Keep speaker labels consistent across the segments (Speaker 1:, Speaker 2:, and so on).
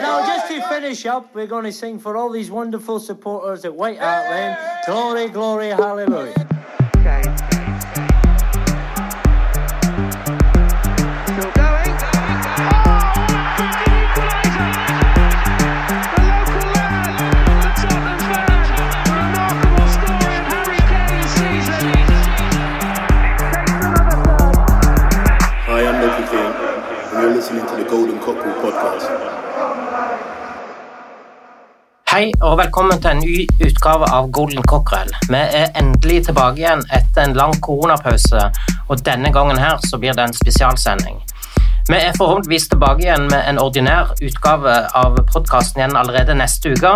Speaker 1: now just to finish up, we're going to sing for all these wonderful supporters at White Hart Lane. Glory, glory, hallelujah.
Speaker 2: Okay. Still going.
Speaker 3: The local lad, the Tottenham fan, the remarkable story of Harry Kane's season.
Speaker 4: Hi, I'm Loki King, and you're listening to the Golden Cockerel podcast.
Speaker 5: Hei og velkommen til en ny utgave av Golden Cockerel. Vi er endelig tilbake igjen etter en lang koronapause, og denne gangen her så blir det en spesialsending. Vi er forhåpentligvis tilbake igjen med en ordinær utgave av podkasten igjen allerede neste uke,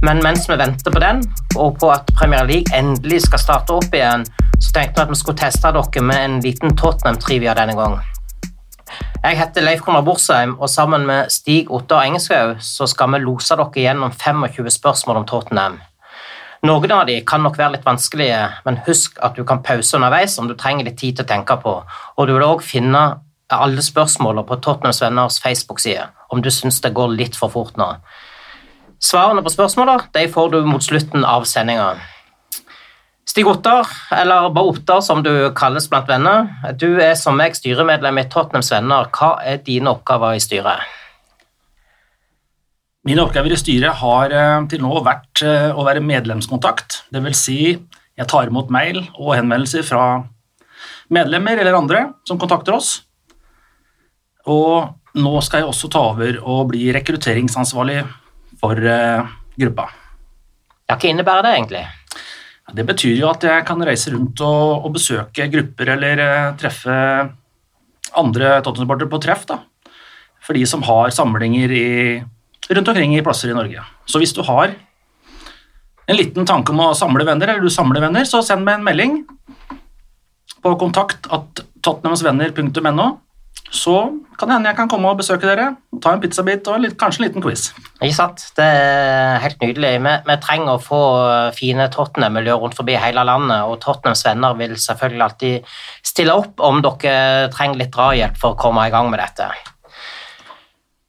Speaker 5: men mens vi venter på den, og på at Premier League endelig skal starte opp igjen, så tenkte vi at vi skulle teste dere med en liten Tottenham-trivia denne gangen. Jeg heter Leif Konrad Borsheim, og sammen med Stig Ottar Engeshaug så skal vi lose dere gjennom 25 spørsmål om Tottenham. Noen av de kan nok være litt vanskelige, men husk at du kan pause underveis om du trenger litt tid til å tenke på, og du vil også finne alle spørsmålene på Tottenhams Venners Facebook-side, om du syns det går litt for fort nå. Svarene på spørsmålene får du mot slutten av sendinga. Stig Ottar, eller bare Ottar som du kalles blant venner, du er som meg styremedlem i Tottenhams Venner. Hva er dine oppgaver i styret?
Speaker 6: Mine oppgaver i styret har eh, til nå vært eh, å være medlemskontakt. Det vil si, jeg tar imot mail og henvendelser fra medlemmer eller andre som kontakter oss. Og nå skal jeg også ta over og bli rekrutteringsansvarlig for eh, gruppa.
Speaker 5: Ja, hva innebærer det egentlig?
Speaker 6: Det betyr jo at jeg kan reise rundt og, og besøke grupper eller eh, treffe andre Tottenham-supportere på treff. da. For de som har samlinger i, rundt omkring i plasser i Norge. Så hvis du har en liten tanke om å samle venner, eller du samler venner, så send meg en melding på kontakt at tottenhamsvenner.no. Så kan det hende jeg kan komme og besøke dere, ta en pizzabit og litt, kanskje en liten quiz.
Speaker 5: Ikke sant? Det er helt nydelig. Vi, vi trenger å få fine Tottenham-miljøer rundt forbi hele landet, og Tottenhams venner vil selvfølgelig alltid stille opp om dere trenger litt drahjelp for å komme i gang med dette.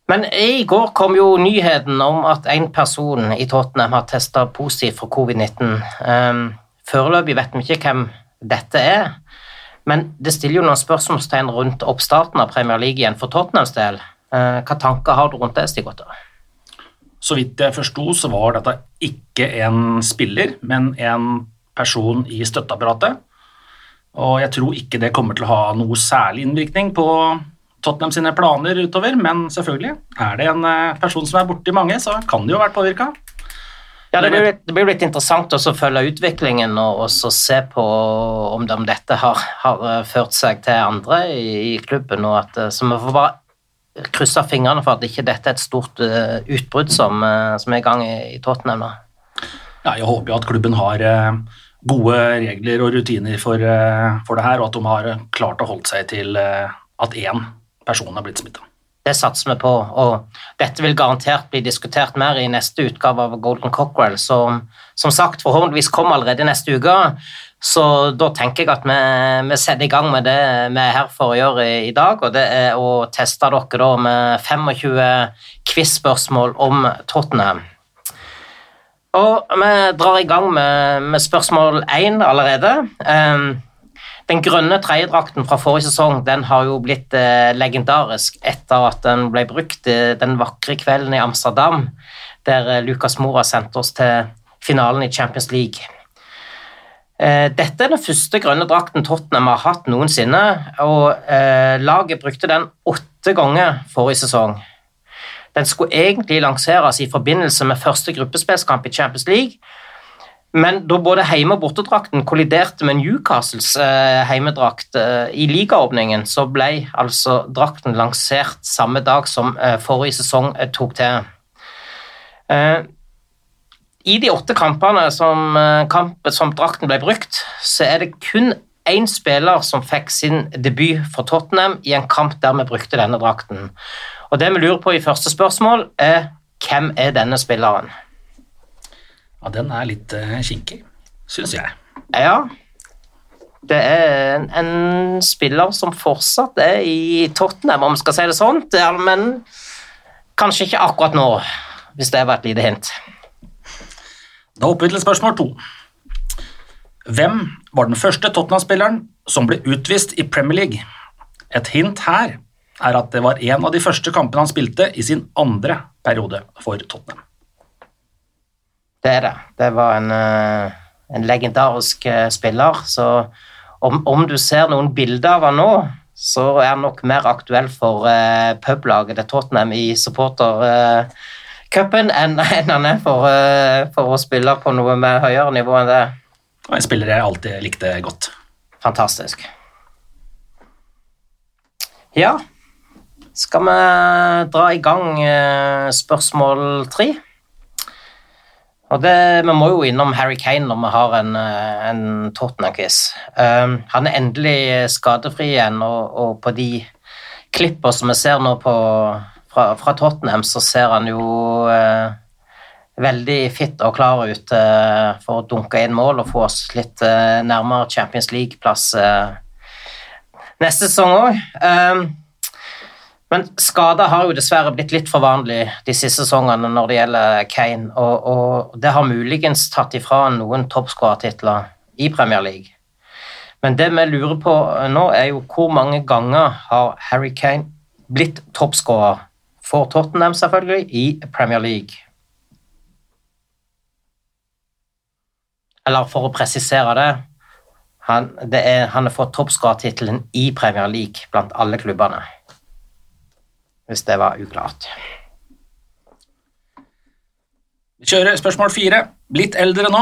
Speaker 5: Men i går kom jo nyheten om at en person i Tottenham har testa positivt for covid-19. Um, Foreløpig vet vi ikke hvem dette er, men det stiller jo noen spørsmålstegn rundt oppstarten av Premier League igjen for Tottenhams del. Uh, hva tanker har du rundt det, Stig Otter?
Speaker 6: Så vidt jeg forsto, så var dette ikke en spiller, men en person i støtteapparatet. Og jeg tror ikke det kommer til å ha noe særlig innvirkning på Tottenham sine planer utover, men selvfølgelig, er det en eh, person som er borti mange, så kan det jo ha vært påvirka.
Speaker 5: Ja, det blir, det blir litt interessant også å følge utviklingen og også se på om, det- om dette har, har eh, ført seg til andre i, i klubben. Og at, eh, så vi får bare krysse fingrene for at ikke dette er et stort uh, utbrudd som, uh, som er i gang i, i Tottenham.
Speaker 6: Ja, jeg håper jo at klubben har uh, gode regler og rutiner for, for det her, og at de har klart å holde seg til at én person har blitt smitta.
Speaker 5: Det satser vi på, og dette vil garantert bli diskutert mer i neste utgave av Golden Cockerel, som som sagt forhåpentligvis kommer allerede neste uke. Så da tenker jeg at vi, vi setter i gang med det vi er her for å gjøre i, i dag, og det er å teste dere da med 25 quiz-spørsmål om Tottenham. Og vi drar i gang med, med spørsmål én allerede. Um, den grønne tredjedrakten fra forrige sesong den har jo blitt eh, legendarisk etter at den ble brukt eh, den vakre kvelden i Amsterdam, der eh, Lucas Mora sendte oss til finalen i Champions League. Eh, dette er den første grønne drakten Tottenham har hatt noensinne, og eh, laget brukte den åtte ganger forrige sesong. Den skulle egentlig lanseres i forbindelse med første gruppespillskamp i Champions League, men da både heime- og bortedrakten kolliderte med Newcastles eh, heimedrakt eh, i ligaåpningen, så ble altså drakten lansert samme dag som eh, forrige sesong tok til. I de åtte kampene som, kamp, som drakten ble brukt, så er det kun én spiller som fikk sin debut for Tottenham i en kamp der vi brukte denne drakten. Og det vi lurer på i første spørsmål, er hvem er denne spilleren?
Speaker 6: Ja, den er litt eh, kinkig, syns jeg.
Speaker 5: Ja. Det er en, en spiller som fortsatt er i Tottenham, om vi skal si det sånn. Men Kanskje ikke akkurat nå, hvis det var et lite hint.
Speaker 6: Da hopper vi til spørsmål to. Hvem var den første Tottenham-spilleren som ble utvist i Premier League? Et hint her er at det var en av de første kampene han spilte i sin andre periode for Tottenham.
Speaker 5: Det er det. Det var en, eh, en legendarisk eh, spiller, så om, om du ser noen bilder av han nå, så er han nok mer aktuell for uh, publaget til Tottenham i supportercupen enn enn han er for, uh, for å spille på noe med høyere nivå enn det.
Speaker 6: Og en spiller jeg alltid likte godt.
Speaker 5: Fantastisk. Ja, skal vi dra i gang spørsmål tre? Og det, Vi må jo innom Harry Kane når vi har en, eh, en Tottenham-quiz. Um, han er endelig skadefri igjen, og, og på de klippene som vi ser nå på, fra, fra Tottenham, så ser han jo uh, veldig fit og klar ut uh, for å dunke inn mål og få oss litt uh, nærmere Champions League-plass neste sesong òg. Men skader har jo dessverre blitt litt for vanlig de siste sesongene når det gjelder Kane, og, og det har muligens tatt ifra noen toppskårertitler i Premier League. Men det vi lurer på nå, er jo hvor mange ganger har Harry Kane blitt toppskårer for Tottenham, selvfølgelig, i Premier League. Eller for å presisere det Han, det er, han har fått toppskårertittelen i Premier League blant alle klubbene. Hvis det var uklart.
Speaker 6: Vi kjører spørsmål fire. Blitt eldre nå.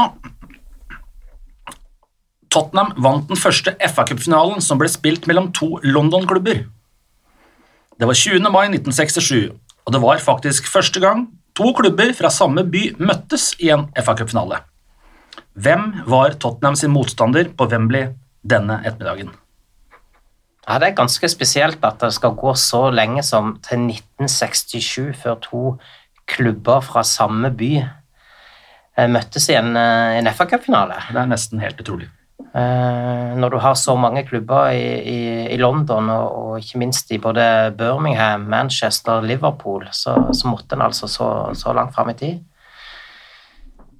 Speaker 6: Tottenham vant den første FA-cupfinalen som ble spilt mellom to London-klubber. Det var 20. mai 1967, og det var faktisk første gang to klubber fra samme by møttes i en FA-cupfinale. Hvem var Tottenham sin motstander på Wembley denne ettermiddagen?
Speaker 5: Ja, Det er ganske spesielt at det skal gå så lenge som til 1967 før to klubber fra samme by eh, møttes i en, eh, en FA-cupfinale.
Speaker 6: Det er nesten helt utrolig.
Speaker 5: Eh, når du har så mange klubber i, i, i London, og, og ikke minst i både Birmingham, Manchester, Liverpool, så, så måtte en altså så, så langt fram i tid.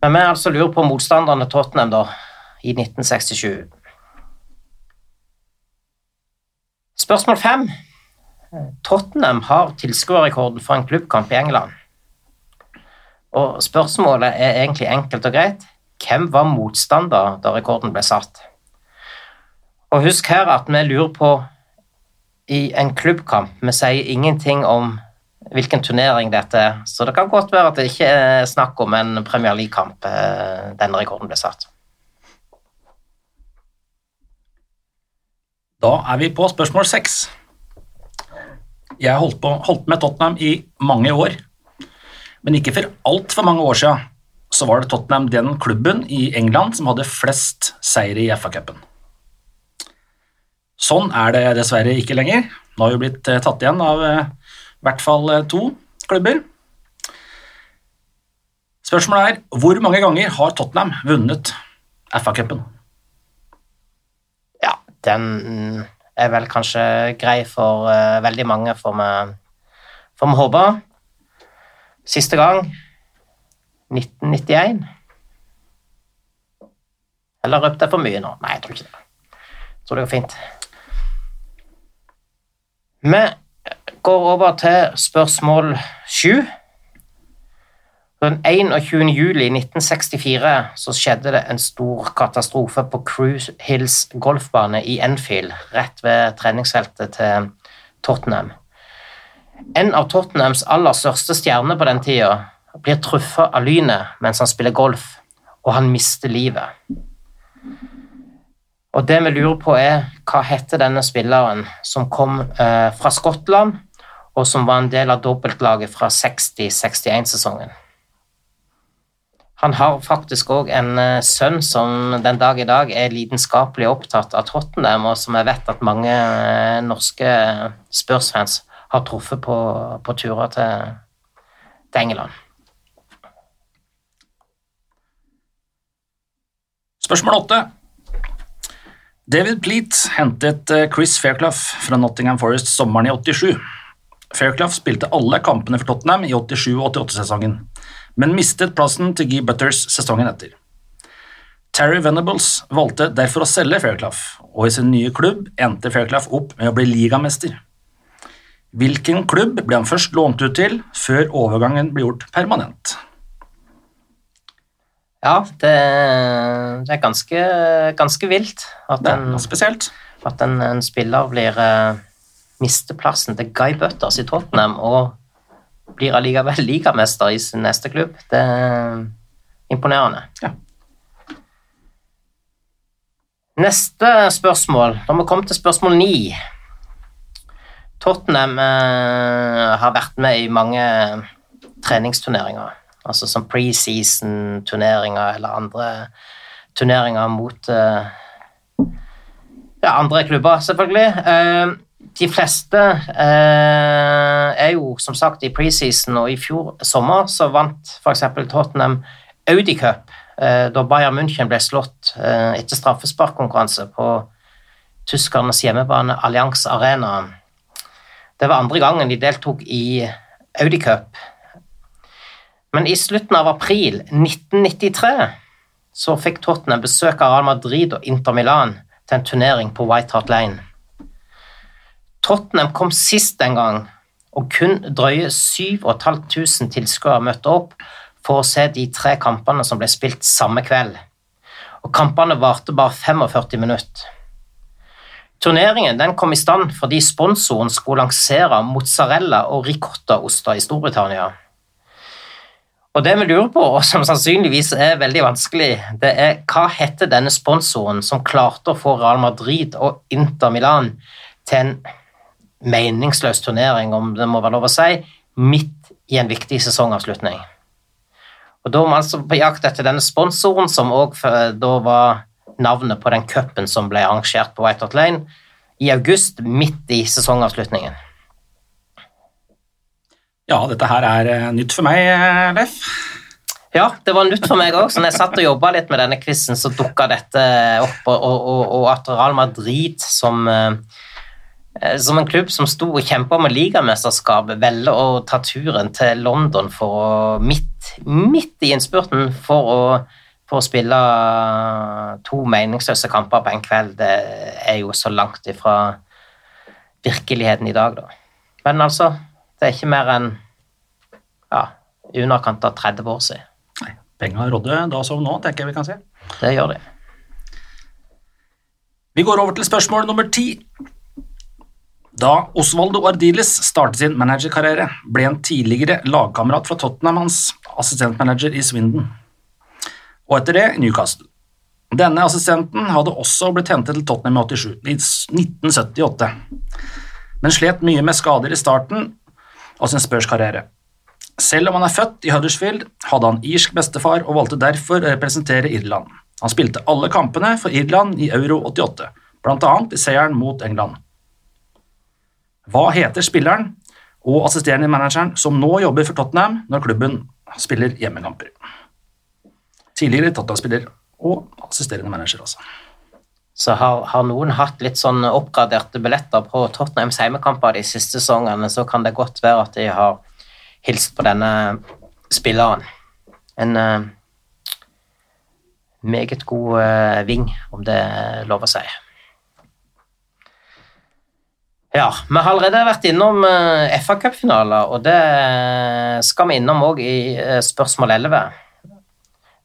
Speaker 5: Men vi altså lurer på motstanderne Tottenham da, i 1967. Spørsmål fem. Tottenham har tilskuerrekorden for en klubbkamp i England. Og spørsmålet er egentlig enkelt og greit. Hvem var motstander da rekorden ble satt? Og husk her at vi lurer på i en klubbkamp. Vi sier ingenting om hvilken turnering dette er, så det kan godt være at det ikke er snakk om en Premier League-kamp eh, denne rekorden ble satt.
Speaker 6: Da er vi på spørsmål seks. Jeg har holdt, holdt med Tottenham i mange år, men ikke for altfor mange år siden så var det Tottenham den klubben i England som hadde flest seire i FA-cupen. Sånn er det dessverre ikke lenger. Nå har vi blitt eh, tatt igjen av eh, i hvert fall eh, to klubber. Spørsmålet er hvor mange ganger har Tottenham vunnet FA-cupen?
Speaker 5: Den er vel kanskje grei for uh, veldig mange, får vi håpe. Siste gang 1991. Eller røpte jeg for mye nå? Nei, jeg tror ikke det. Jeg tror det går fint. Vi går over til spørsmål sju. Den 21. juli 1964 så skjedde det en stor katastrofe på Cruise Hills golfbane i Enfield, rett ved treningsfeltet til Tottenham. En av Tottenhams aller største stjerner på den tida blir truffet av lynet mens han spiller golf, og han mister livet. Og det vi lurer på, er hva heter denne spilleren som kom eh, fra Skottland, og som var en del av dobbeltlaget fra 60-61-sesongen? Han har faktisk òg en eh, sønn som den dag i dag er lidenskapelig opptatt av Tottenham, og som jeg vet at mange eh, norske Spurs-fans har truffet på, på turer til, til England.
Speaker 6: Spørsmål åtte. David Pleat hentet eh, Chris Fairclough fra Nottingham Forest sommeren i 87. Fairclough spilte alle kampene for Tottenham i 87- og 88-sesongen, men mistet plassen til Guy Butters sesongen etter. Terry Venables valgte derfor å selge Fairclough, og i sin nye klubb endte Fairclough opp med å bli ligamester. Hvilken klubb ble han først lånt ut til, før overgangen ble gjort permanent?
Speaker 5: Ja, det, det er ganske, ganske vilt at en, at en, en spiller blir uh, mister plassen til Guy Butters i Tottenham og blir allikevel ligamester i sin neste klubb. Det er imponerende.
Speaker 6: Ja.
Speaker 5: Neste spørsmål, da må vi komme til spørsmål ni. Tottenham eh, har vært med i mange treningsturneringer, altså som preseason-turneringer eller andre turneringer mot eh, ja, andre klubber, selvfølgelig. Eh, de fleste eh, er jo som sagt i preseason, og i fjor sommer så vant f.eks. Tottenham Audi Cup eh, da Bayern München ble slått eh, etter straffesparkkonkurranse på tyskernes hjemmebane Allianz Arena. Det var andre gangen de deltok i Audi Cup. Men i slutten av april 1993 så fikk Tottenham besøk av Real Madrid og Inter Milan til en turnering på White Hart Lane. Tottenham kom sist en gang, og kun drøye 7500 tilskuere møtte opp for å se de tre kampene som ble spilt samme kveld. Og kampene varte bare 45 minutter. Turneringen den kom i stand fordi sponsoren skulle lansere mozzarella og ricottaoster i Storbritannia. Og det vi lurer på, og som sannsynligvis er veldig vanskelig, det er hva heter denne sponsoren som klarte å få Real Madrid og Inter Milan til en meningsløs turnering, om det må være lov å si, midt i en viktig sesongavslutning. Og Da var man altså på jakt etter denne sponsoren, som òg da var navnet på den cupen som ble arrangert på White Hot Lane i august, midt i sesongavslutningen.
Speaker 6: Ja, dette her er eh, nytt for meg, eh, Leif.
Speaker 5: Ja, det var nytt for meg òg. Når jeg satt og jobba litt med denne quizen, så dukka dette opp, og, og, og at Real Madrid som eh, som en klubb som sto og kjempa med ligamesterskapet, velger å ta turen til London for å midt, midt i innspurten for å, for å spille to meningsløse kamper på en kveld, det er jo så langt ifra virkeligheten i dag, da. Men altså, det er ikke mer enn ja, i underkant av 30 år siden.
Speaker 6: Nei, Penga rådde da som nå, tenker jeg vi kan si.
Speaker 5: Det gjør de.
Speaker 6: Vi går over til spørsmål nummer ti. Da Osvaldo Ardiles startet sin managerkarriere, ble en tidligere lagkamerat fra Tottenham hans assistentmanager i Swindon, og etter det Newcastle. Denne assistenten hadde også blitt hentet til Tottenham i 87, i 1978, men slet mye med skader i starten av sin Spurs-karriere. Selv om han er født i Huddersfield, hadde han irsk bestefar og valgte derfor å representere Irland. Han spilte alle kampene for Irland i Euro 88, blant annet i seieren mot England. Hva heter spilleren og assisterende manageren som nå jobber for Tottenham når klubben spiller hjemmekamper? Tidligere Tottenham-spiller og assisterende manager, altså.
Speaker 5: Så har, har noen hatt litt sånn oppgraderte billetter på Tottenhams heimekamper de siste sesongene, så kan det godt være at de har hilst på denne spilleren. En uh, meget god uh, ving, om det er lov å si. Ja, vi har allerede vært innom uh, FA Cup-finaler, og det skal vi innom òg i eh, spørsmål 11.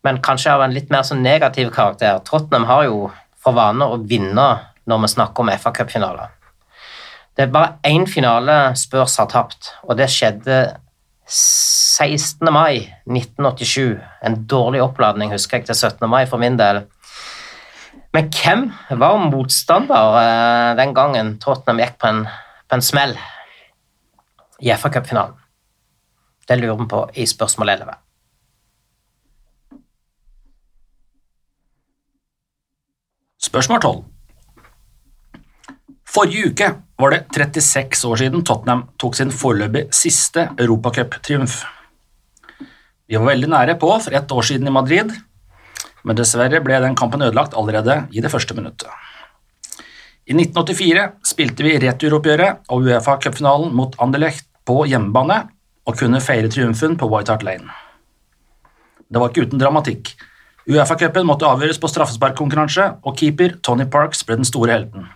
Speaker 5: Men kanskje av en litt mer sånn negativ karakter. Tottenham har jo for vane å vinne når vi snakker om FA Cup-finaler. Det er bare én finale Spurs har tapt, og det skjedde 16. mai 1987. En dårlig oppladning, husker jeg, til 17. mai for min del. Men hvem var motstander eh, den gangen Tottenham gikk på en, på en smell i FA Cup-finalen? Det lurer vi på i spørsmål 11.
Speaker 6: Spørsmål 12. Forrige uke var det 36 år siden Tottenham tok sin foreløpig siste europacup-triumf. Vi var veldig nære på for ett år siden i Madrid, men dessverre ble den kampen ødelagt allerede i det første minuttet. I 1984 spilte vi returoppgjøret og Uefa cupfinalen mot Anderlecht på hjemmebane og kunne feire triumfen på White Hart Lane. Det var ikke uten dramatikk. Uefa-cupen måtte avgjøres på straffesparkkonkurranse, og keeper Tony Parks ble den store helten.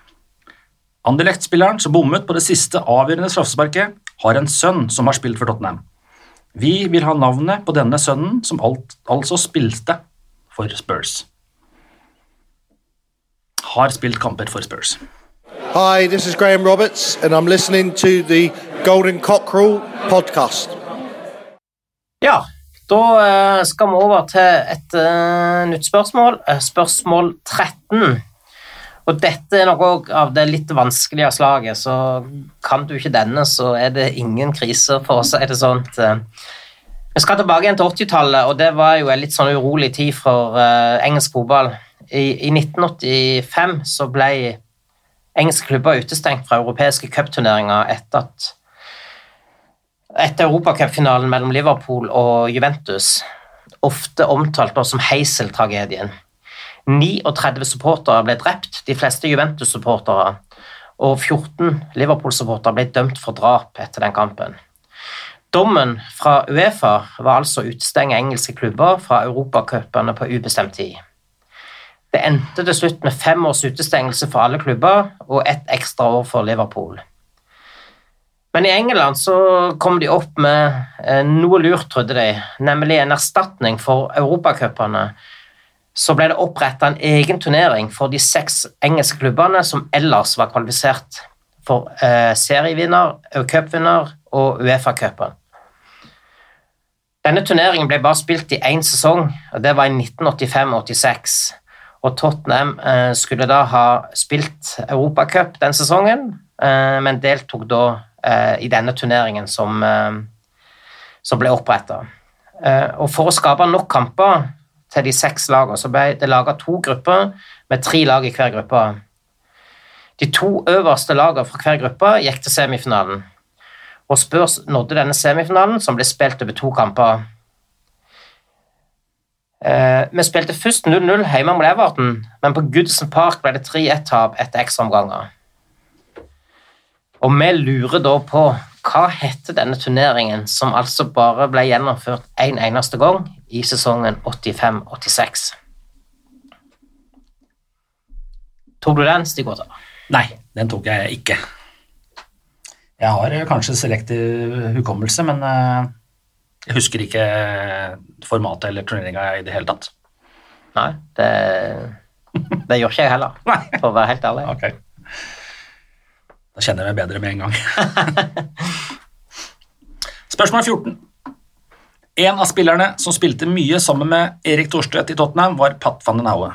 Speaker 6: Anderlecht-spilleren som bommet på det siste avgjørende straffesparket, har en sønn som har spilt for Tottenham. Vi vil ha navnet på denne sønnen som alt, altså spilte for Spurs. Har spilt kamper for Spurs.
Speaker 2: Hi, this is Graham Roberts, and I'm listening to the Golden Cockerel podcast.
Speaker 5: Ja, da eh, skal vi over til et eh, nytt spørsmål. Eh, spørsmål 13. Og dette er noe av det litt vanskelige slaget, så kan du ikke denne, så er det ingen krise, for å si det sånn. Vi skal tilbake igjen til 80-tallet, og det var jo en litt sånn urolig tid for uh, engelsk fotball. I, I 1985 så ble engelske klubber utestengt fra europeiske cupturneringer etter at etter europacupfinalen mellom Liverpool og Juventus, ofte omtalt som Heisel-tragedien. 39 supportere ble drept, de fleste Juventus-supportere, og 14 Liverpool-supportere ble dømt for drap etter den kampen. Dommen fra Uefa var altså å utestenge engelske klubber fra europacupene på ubestemt tid. Det endte til slutt med fem års utestengelse for alle klubber og ett ekstra år for Liverpool. Men i England så kom de opp med eh, noe lurt, trodde de, nemlig en erstatning for europacupene. Så ble det oppretta en egen turnering for de seks engelske klubbene som ellers var kvalifisert for eh, serievinner, cupvinner og Uefa-cupen. Denne turneringen ble bare spilt i én sesong, og det var i 1985-86. Og Tottenham eh, skulle da ha spilt Europacup den sesongen, eh, men deltok da eh, i denne turneringen som, som ble oppretta. Og for å skape nok kamper til de seks lagene, så ble det laga to grupper med tre lag i hver gruppe. De to øverste lagene fra hver gruppe gikk til semifinalen. Og Spurs nådde denne semifinalen, som ble spilt over to kamper. Eh, vi spilte først 0-0 hjemme mot Everton, men på Goodson Park ble det 3-1-tap etter ekstraomganger. Og vi lurer da på hva heter denne turneringen, som altså bare ble gjennomført én en eneste gang i sesongen 85-86? Tok du den, Stig-Otter?
Speaker 6: Nei, den tok jeg ikke. Jeg har eh, kanskje selektiv hukommelse, men eh, jeg husker ikke formatet eller turneringa i det hele tatt.
Speaker 5: Nei, det, det gjør ikke jeg heller, for å være helt ærlig.
Speaker 6: Ok. Da kjenner jeg meg bedre med en gang. Spørsmål 14. En av spillerne som spilte mye sammen med Erik Thorstvedt i Tottenham, var Pat van den Haue.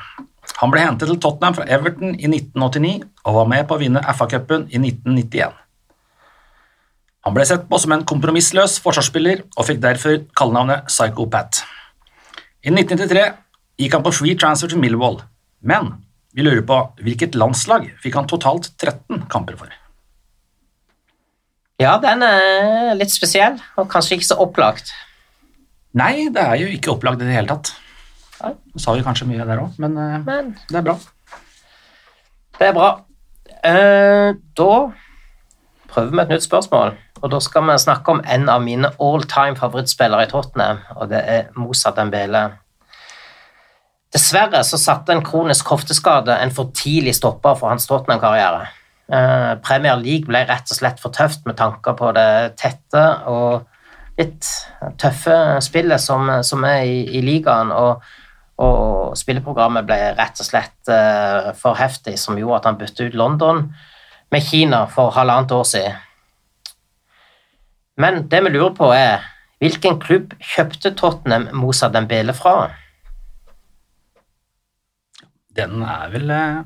Speaker 6: Han ble hentet til Tottenham fra Everton i 1989 og var med på å vinne FA-cupen i 1991. Han ble sett på som en kompromissløs forsvarsspiller og fikk derfor kallenavnet Psychopat. I 1993 gikk han på free transfer til Millwall, men vi lurer på hvilket landslag fikk han totalt 13 kamper for?
Speaker 5: Ja, den er litt spesiell, og kanskje ikke så opplagt.
Speaker 6: Nei, det er jo ikke opplagt i det hele tatt. Nå sa vi kanskje mye der òg, men eh,
Speaker 5: Men
Speaker 6: det er bra.
Speaker 5: det er bra. Eh, da prøver vi et nytt spørsmål, og da skal vi snakke om en av mine all time favorittspillere i Tottenham, og det er Moussa Dembele. Dessverre så satte en kronisk hofteskade en for tidlig stopper for hans Tottenham-karriere. Eh, Premier League ble rett og slett for tøft med tanker på det tette og litt tøffe spillet som, som er i, i ligaen, og, og spilleprogrammet ble rett og slett eh, for heftig, som gjorde at han bytte ut London med Kina for halvannet år siden. Men det vi lurer på er, hvilken klubb kjøpte Tottenham Moussa Dembele fra?
Speaker 6: Den er vel eh,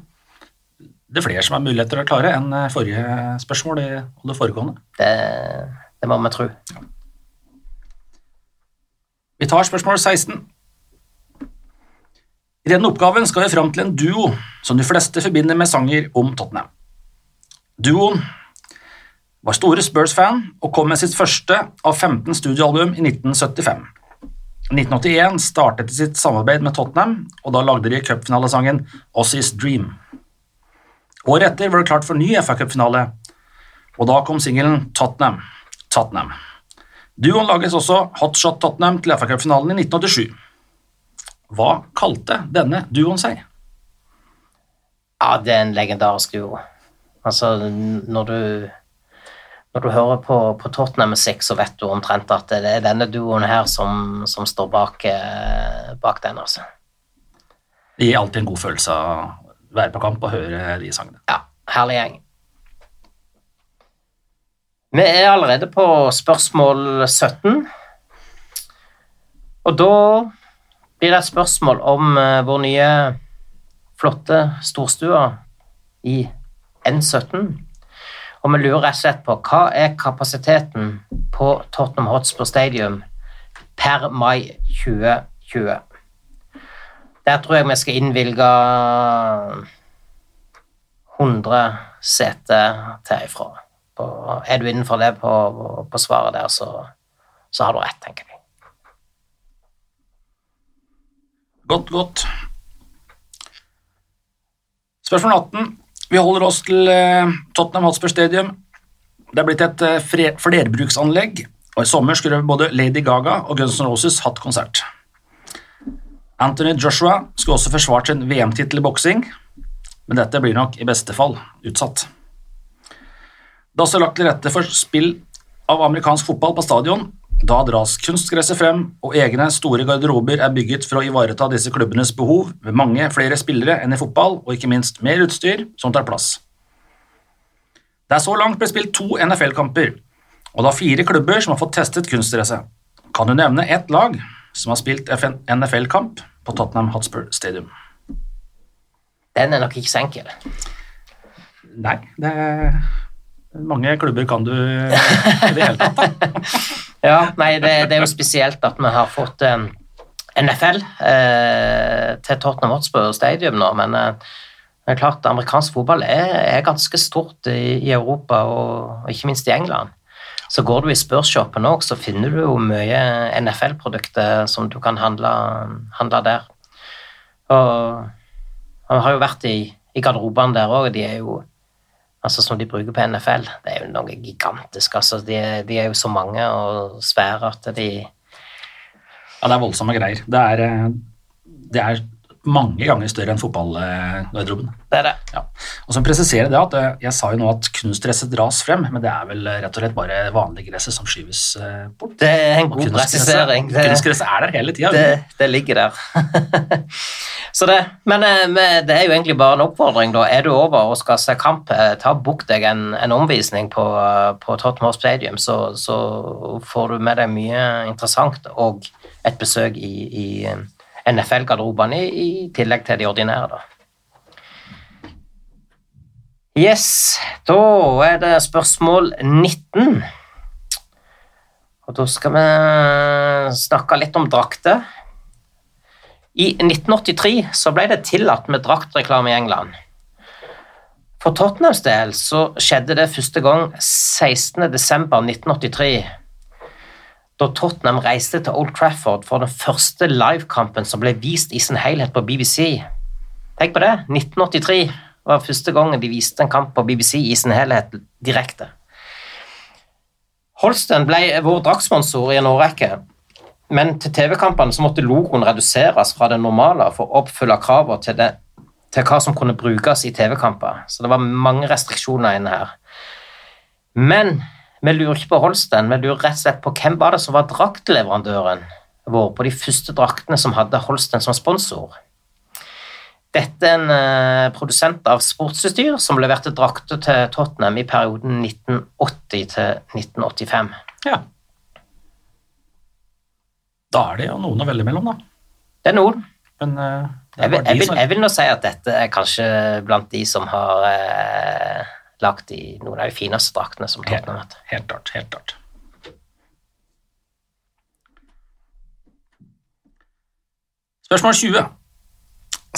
Speaker 6: det er flere som har muligheter til å klare enn eh, forrige spørsmål og det foregående.
Speaker 5: Det, det må vi tro.
Speaker 6: Vi tar spørsmål 16. I denne oppgaven skal vi fram til en duo som de fleste forbinder med sanger om Tottenham. Duoen var store Spurs-fan og kom med sitt første av 15 studioalbum i 1975. I 1981 startet de sitt samarbeid med Tottenham, og da lagde de cupfinalesangen Aussies Dream. Året etter var det klart for ny FA-cupfinale, og da kom singelen Tottenham. Tottenham. Duoen lages også Hotshot Tottenham til FA-cupfinalen i 1987. Hva kalte denne duoen seg?
Speaker 5: Ja, det er en legendarisk duo. Altså, når du når du hører på, på Tottenham musikk, så vet du omtrent at det er denne duoen her som, som står bak, eh, bak den, altså.
Speaker 6: Det gir alltid en god følelse å være på kamp og høre de sangene.
Speaker 5: Ja, herlig gjeng. Vi er allerede på spørsmål 17. Og da blir det et spørsmål om eh, vår nye flotte storstue i N17. Og vi lurer rett og slett på hva er kapasiteten på Tottenham Hotspur Stadium per mai 2020? Der tror jeg vi skal innvilge 100 seter til ifra. Er du innenfor det på, på svaret der, så, så har du rett, tenker jeg.
Speaker 6: Godt, godt. Spørsmål 18. Vi holder oss til eh, Tottenham Hotspur Stadium. Det er blitt et eh, flerbruksanlegg, og i sommer skulle både Lady Gaga og Guns N' Roses hatt konsert. Anthony Joshua skulle også forsvart sin VM-tittel i boksing, men dette blir nok i beste fall utsatt. Det er også lagt til rette for spill av amerikansk fotball på stadion. Da dras kunstgresset frem, og egne store garderober er bygget for å ivareta disse klubbenes behov ved mange flere spillere enn i fotball, og ikke minst mer utstyr som tar plass. Det er så langt blitt spilt to NFL-kamper, og det er fire klubber som har fått testet kunstgresset. Kan du nevne ett lag som har spilt NFL-kamp på Tottenham Hotspur Stadium?
Speaker 5: Den er nok ikke så enkel.
Speaker 6: Nei, det er mange klubber kan du i det hele tatt, da.
Speaker 5: Ja, nei, det, det er jo spesielt at vi har fått eh, NFL eh, til Tottenham Hotspur Stadium nå, men eh, det er klart amerikansk fotball er, er ganske stort i, i Europa og, og ikke minst i England. Så går du i spørsshoppen òg, så finner du jo mye NFL-produkter som du kan handle, handle der. Og han har jo vært i, i garderobene der òg, de er jo altså som de bruker på NFL, det er jo noe gigantisk. altså De, de er jo så mange og svære at de
Speaker 6: Ja, det er voldsomme greier. Det er, eh, det er mange ganger større enn fotballgarderoben.
Speaker 5: Det er det.
Speaker 6: Ja. Og så presiserer det at eh, Jeg sa jo nå at kunstgresset dras frem, men det er vel rett og slett bare vanlig gresset som skyves eh, bort.
Speaker 5: Det er en god presisering.
Speaker 6: Kunstgresset er der hele tida.
Speaker 5: det, det ligger der. så det, men eh, det er jo egentlig bare en oppfordring. da. Er du over og skal se kamp, ta bukk deg en, en omvisning på, på Tottenham Stadium, så, så får du med deg mye interessant og et besøk i, i NFL-garderobene i, tillegg til de ordinære. da. Yes, da er det spørsmål 19. Og da skal vi snakke litt om drakter. I 1983 så ble det tillatt med draktreklame i England. For Tottenhams del så skjedde det første gang 16.12.1983, da Tottenham reiste til Old Trafford for den første livekampen som ble vist i sin helhet på BBC. Tenk på det, 1983 var første gangen de viste en kamp på BBC i sin helhet direkte. Holsten ble vår draktsponsor i en årrekke, men til TV-kampene så måtte logoen reduseres fra det normale for å oppfylle kravene til, til hva som kunne brukes i TV-kamper. Så det var mange restriksjoner inne her. Men vi lurer ikke på Holsten, vi lurer rett og slett på hvem var det som var draktleverandøren vår på de første draktene som hadde Holsten som sponsor. Dette er en eh, produsent av sportsutstyr som leverte drakter til Tottenham i perioden 1980 til 1985.
Speaker 6: Ja. Da er det jo noen å velge mellom, da.
Speaker 5: Det er noen.
Speaker 6: Men eh, det
Speaker 5: Jeg
Speaker 6: er
Speaker 5: vil, jeg, vil, jeg vil nå si at dette er kanskje blant de som har eh, lagt i noen av de fineste draktene som Tottenham har hatt.
Speaker 6: Helt klart. Helt klart. Spørsmål 20.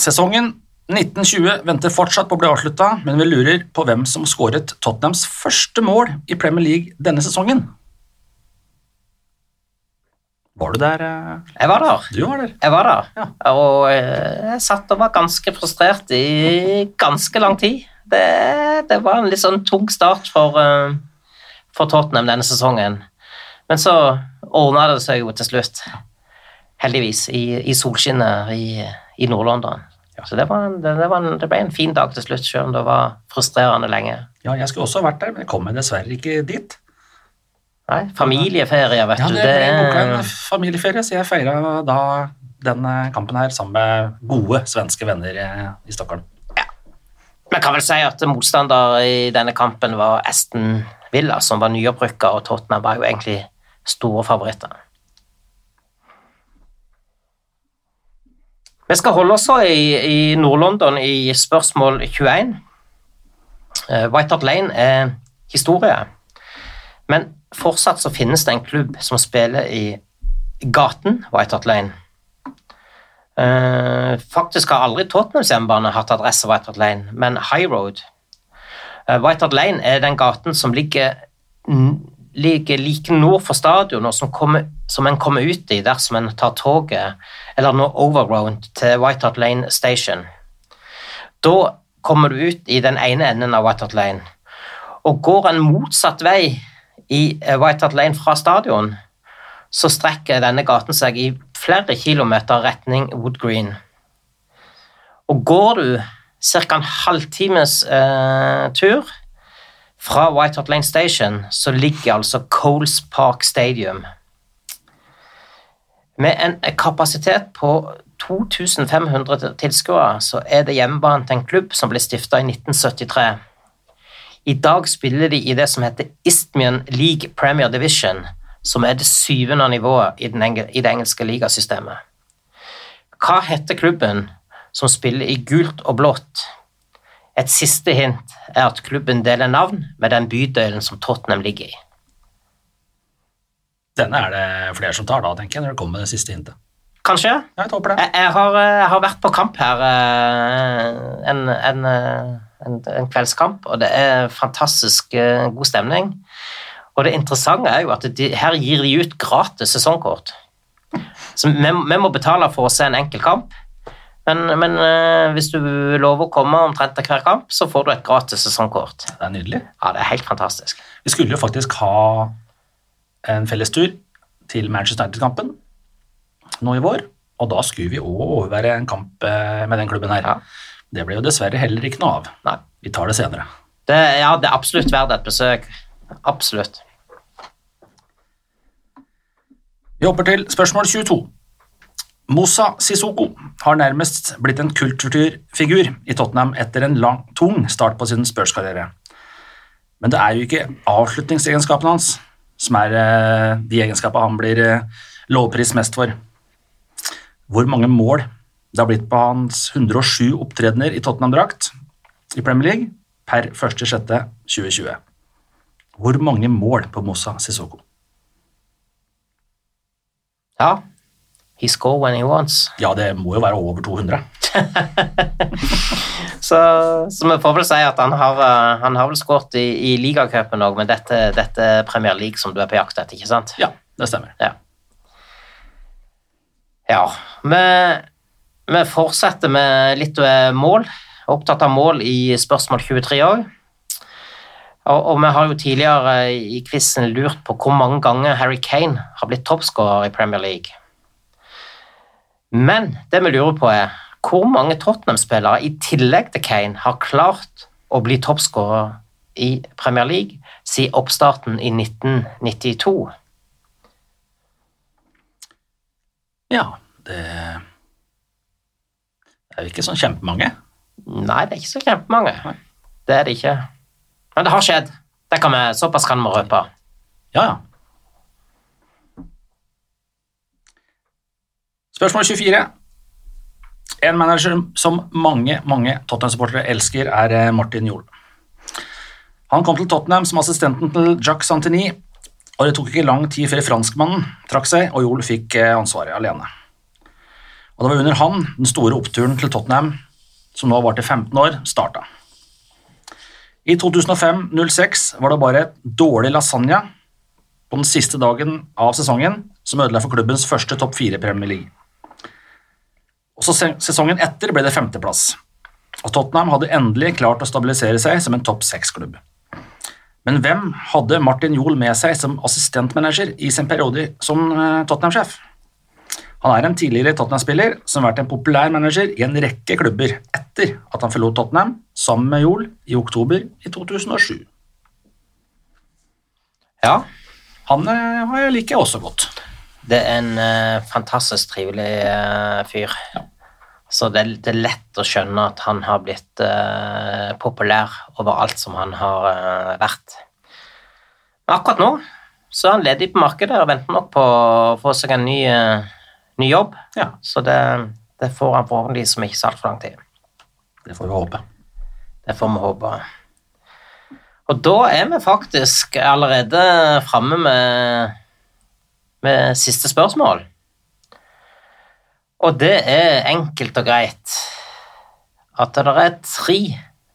Speaker 6: Sesongen 1920 venter fortsatt på å bli avslutta, men vi lurer på hvem som skåret Tottenhams første mål i Premier League denne sesongen. Var du der? eh?
Speaker 5: Jeg var der.
Speaker 6: Du var der.
Speaker 5: Jeg var der.
Speaker 6: Ja.
Speaker 5: Og eh, jeg satt og var ganske frustrert i ganske lang tid. Det, det var en litt sånn tung start for, eh, for Tottenham denne sesongen. Men så ordna det seg jo til slutt, heldigvis, i, i solskinnet i, i Nord-London. Så det, var en, det, en, det ble en fin dag til slutt, selv om det var frustrerende lenge.
Speaker 6: Ja, jeg skulle også vært der, men jeg kom dessverre ikke dit.
Speaker 5: Nei, familieferie, vet
Speaker 6: Ja,
Speaker 5: du.
Speaker 6: det ble en familieferie, så jeg feira da den eh, kampen her sammen med gode svenske venner eh, i Stockholm.
Speaker 5: Man kan vel si at motstander i denne kampen var Aston Villa, som var nyopprykka, og Tottenham var jo egentlig store favoritter. Vi skal holde oss i, i Nord-London i spørsmål 21. Eh, White Hart Lane er historie, men fortsatt så finnes det en klubb som spiller i gaten White Hart Lane. Eh, faktisk har aldri Tottenhams hjemmebane hatt adresse White Hart Lane, men High Road. Uh, White Hart Lane er den gaten som ligger, ligger like nord for stadion, og som, kommer, som en kommer ut i dersom en tar toget eller når overground til White Hart Lane Station. Da kommer du ut i den ene enden av White Hart Lane, og går en motsatt vei i eh, White Hart Lane fra stadion, så strekker denne gaten seg i flere kilometer retning Wood Green. Og går du ca. en halvtimes eh, tur fra White Hart Lane Station, så ligger altså Coles Park Stadium. Med en kapasitet på 2500 tilskuere, så er det hjemmebane til en klubb som ble stifta i 1973. I dag spiller de i det som heter Istmian League Premier Division, som er det syvende nivået i, den engel, i det engelske ligasystemet. Hva heter klubben som spiller i gult og blått? Et siste hint er at klubben deler navn med den bydelen som Tottenham ligger i.
Speaker 6: Denne er det flere som tar da, tenker jeg, når det kommer med det siste hintet.
Speaker 5: Kanskje?
Speaker 6: Jeg.
Speaker 5: Jeg, jeg, har, jeg har vært på kamp her, eh, en, en, eh, en, en kveldskamp, og det er fantastisk eh, god stemning. Og det interessante er jo at de, her gir de ut gratis sesongkort. Så vi, vi må betale for å se en enkel kamp, men, men uh, hvis du lover å komme omtrent til hver kamp, så får du et gratis sesongkort.
Speaker 6: Det er nydelig.
Speaker 5: Ja, det er helt fantastisk.
Speaker 6: Vi skulle jo faktisk ha en fellestur til Manchester United-kampen nå i vår, og da skulle vi òg overvære en kamp eh, med den klubben her.
Speaker 5: Ja.
Speaker 6: Det ble jo dessverre heller ikke noe av.
Speaker 5: Nei.
Speaker 6: Vi tar det senere.
Speaker 5: Det, ja, det er absolutt verdt et besøk. Absolutt.
Speaker 6: Vi hopper til spørsmål 22. Mosa Sissoko har nærmest blitt en kulturfigur i Tottenham etter en lang, tung start på sin Spurs-karriere. Men det er jo ikke avslutningsegenskapene hans som er eh, de egenskapene han blir lovpris lovprist mest for. Hvor mange mål det har blitt på hans 107 opptredener i Tottenham-drakt i Premier League per 1.6.2020. Hvor mange mål på Mossa Sissoko?
Speaker 5: Ja. He score when he wants.
Speaker 6: Ja, det må jo være over 200.
Speaker 5: Så, så vi får vel si at han har, eh, han har vel skåret i, i ligacupen òg, men dette, dette er Premier League som du er på jakt etter, ikke sant?
Speaker 6: Ja, det stemmer.
Speaker 5: Ja. ja vi, vi fortsetter med litt eh, mål. Opptatt av mål i spørsmål 23 òg. Og, og vi har jo tidligere i quizen lurt på hvor mange ganger Harry Kane har blitt toppskårer i Premier League. Men det vi lurer på, er hvor mange Tottenham-spillere i tillegg til Kane har klart å bli toppskårer i Premier League siden oppstarten i 1992?
Speaker 6: Ja, det er jo ikke sånn kjempemange.
Speaker 5: Nei, det er ikke så kjempemange. Det er det ikke. Men det har skjedd. Det kan vi, såpass kan vi røpe.
Speaker 6: Ja, ja. Spørsmål 24. En manager som mange mange Tottenham-supportere elsker, er eh, Martin Jol. Han kom til Tottenham som assistenten til Jacques Santini, og det tok ikke lang tid før franskmannen trakk seg, og Jol fikk eh, ansvaret alene. Og det var under han den store oppturen til Tottenham, som nå var til 15 år, starta. I 2005-06 var det bare et dårlig lasagne på den siste dagen av sesongen som ødela for klubbens første topp fire Premier League. Også sesongen etter ble det femteplass, og Tottenham hadde endelig klart å stabilisere seg som en topp seks-klubb. Men hvem hadde Martin Jol med seg som assistentmanager i sin periode som eh, Tottenham-sjef? Han er en tidligere Tottenham-spiller som har vært en populær manager i en rekke klubber etter at han forlot Tottenham sammen med Joel i oktober i 2007.
Speaker 5: Ja,
Speaker 6: Han eh, har jeg liker jeg også godt.
Speaker 5: det er en eh, fantastisk trivelig eh, fyr. Så det, det er lett å skjønne at han har blitt populær populær overalt som han har eh, vært. Men akkurat nå så er han ledig på markedet og venter nok på å få seg en ny, eh, ny jobb.
Speaker 6: Ja,
Speaker 5: Så det, det får han forhåpentligvis om ikke så altfor lang tid.
Speaker 6: det får vi håpe.
Speaker 5: Det får vi håpe. Og da er vi faktisk allerede framme med, med siste spørsmål. Og det er enkelt og greit at det er tre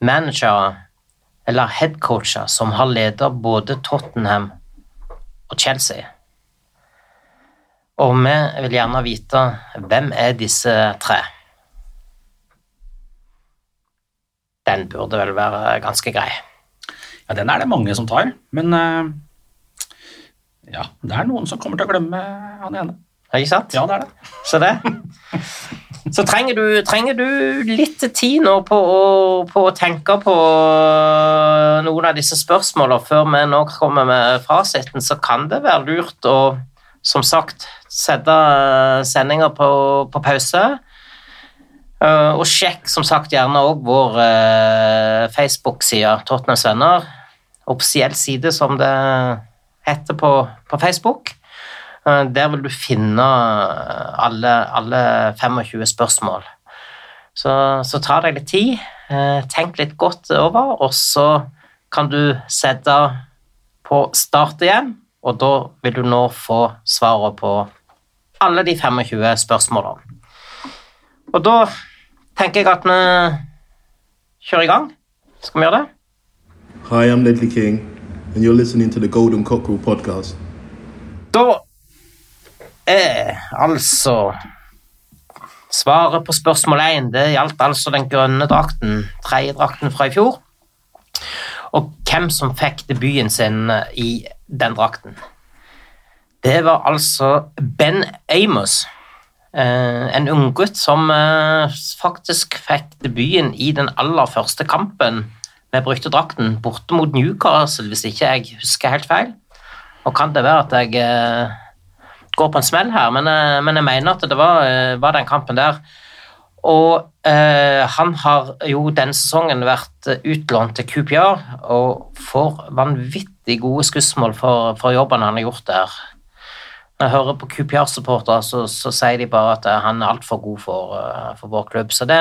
Speaker 5: managere eller headcoacher som har ledet både Tottenham og Chelsea. Og vi vil gjerne vite hvem er disse tre. Den burde vel være ganske grei.
Speaker 6: Ja, Den er det mange som tar, men eh, ja, det er noen som kommer til å glemme han ene.
Speaker 5: Ikke sant?
Speaker 6: Ja, det er det.
Speaker 5: Så det. Så trenger du, trenger du litt tid nå på å, på å tenke på noen av disse spørsmålene før vi nå kommer med fasiten, så kan det være lurt å, som sagt, sette sendinga på, på pause. Eh, og sjekk som sagt gjerne òg vår eh, Facebook-side, Tottenhams venner. Offisiell side, som det heter på, på Facebook. Eh, Der vil du finne alle, alle 25 spørsmål. Så, så ta deg litt tid, eh, tenk litt godt over, og så kan du sette på start igjen, og da vil du nå få svaret på alle de 25 spørsmålene. Og da tenker jeg at vi kjører i gang. Skal vi gjøre det?
Speaker 4: Hi, I'm Ledley King, and you're listening to the Golden Cockerel podcast.
Speaker 5: Da er altså Svaret på spørsmål 1 det gjaldt altså den grønne drakten, tredjedrakten fra i fjor. Og hvem som fikk debuten sin i den drakten. Det var altså Ben Amos, en en unggutt som eh, faktisk fikk debuten i den aller første kampen med brukte drakten, borte mot Newcastle, hvis ikke jeg husker helt feil. Og kan det være at jeg eh, går på en smell her, men, eh, jeg mener at det var, eh, var den kampen der. Og eh, han har jo denne sesongen vært utlånt til QPR og får vanvittig gode skussmål for, for jobben han har gjort der. Når jeg hører på QPR-supportere, så, så sier de bare at eh, han er altfor god for, eh, for vår klubb. Så det,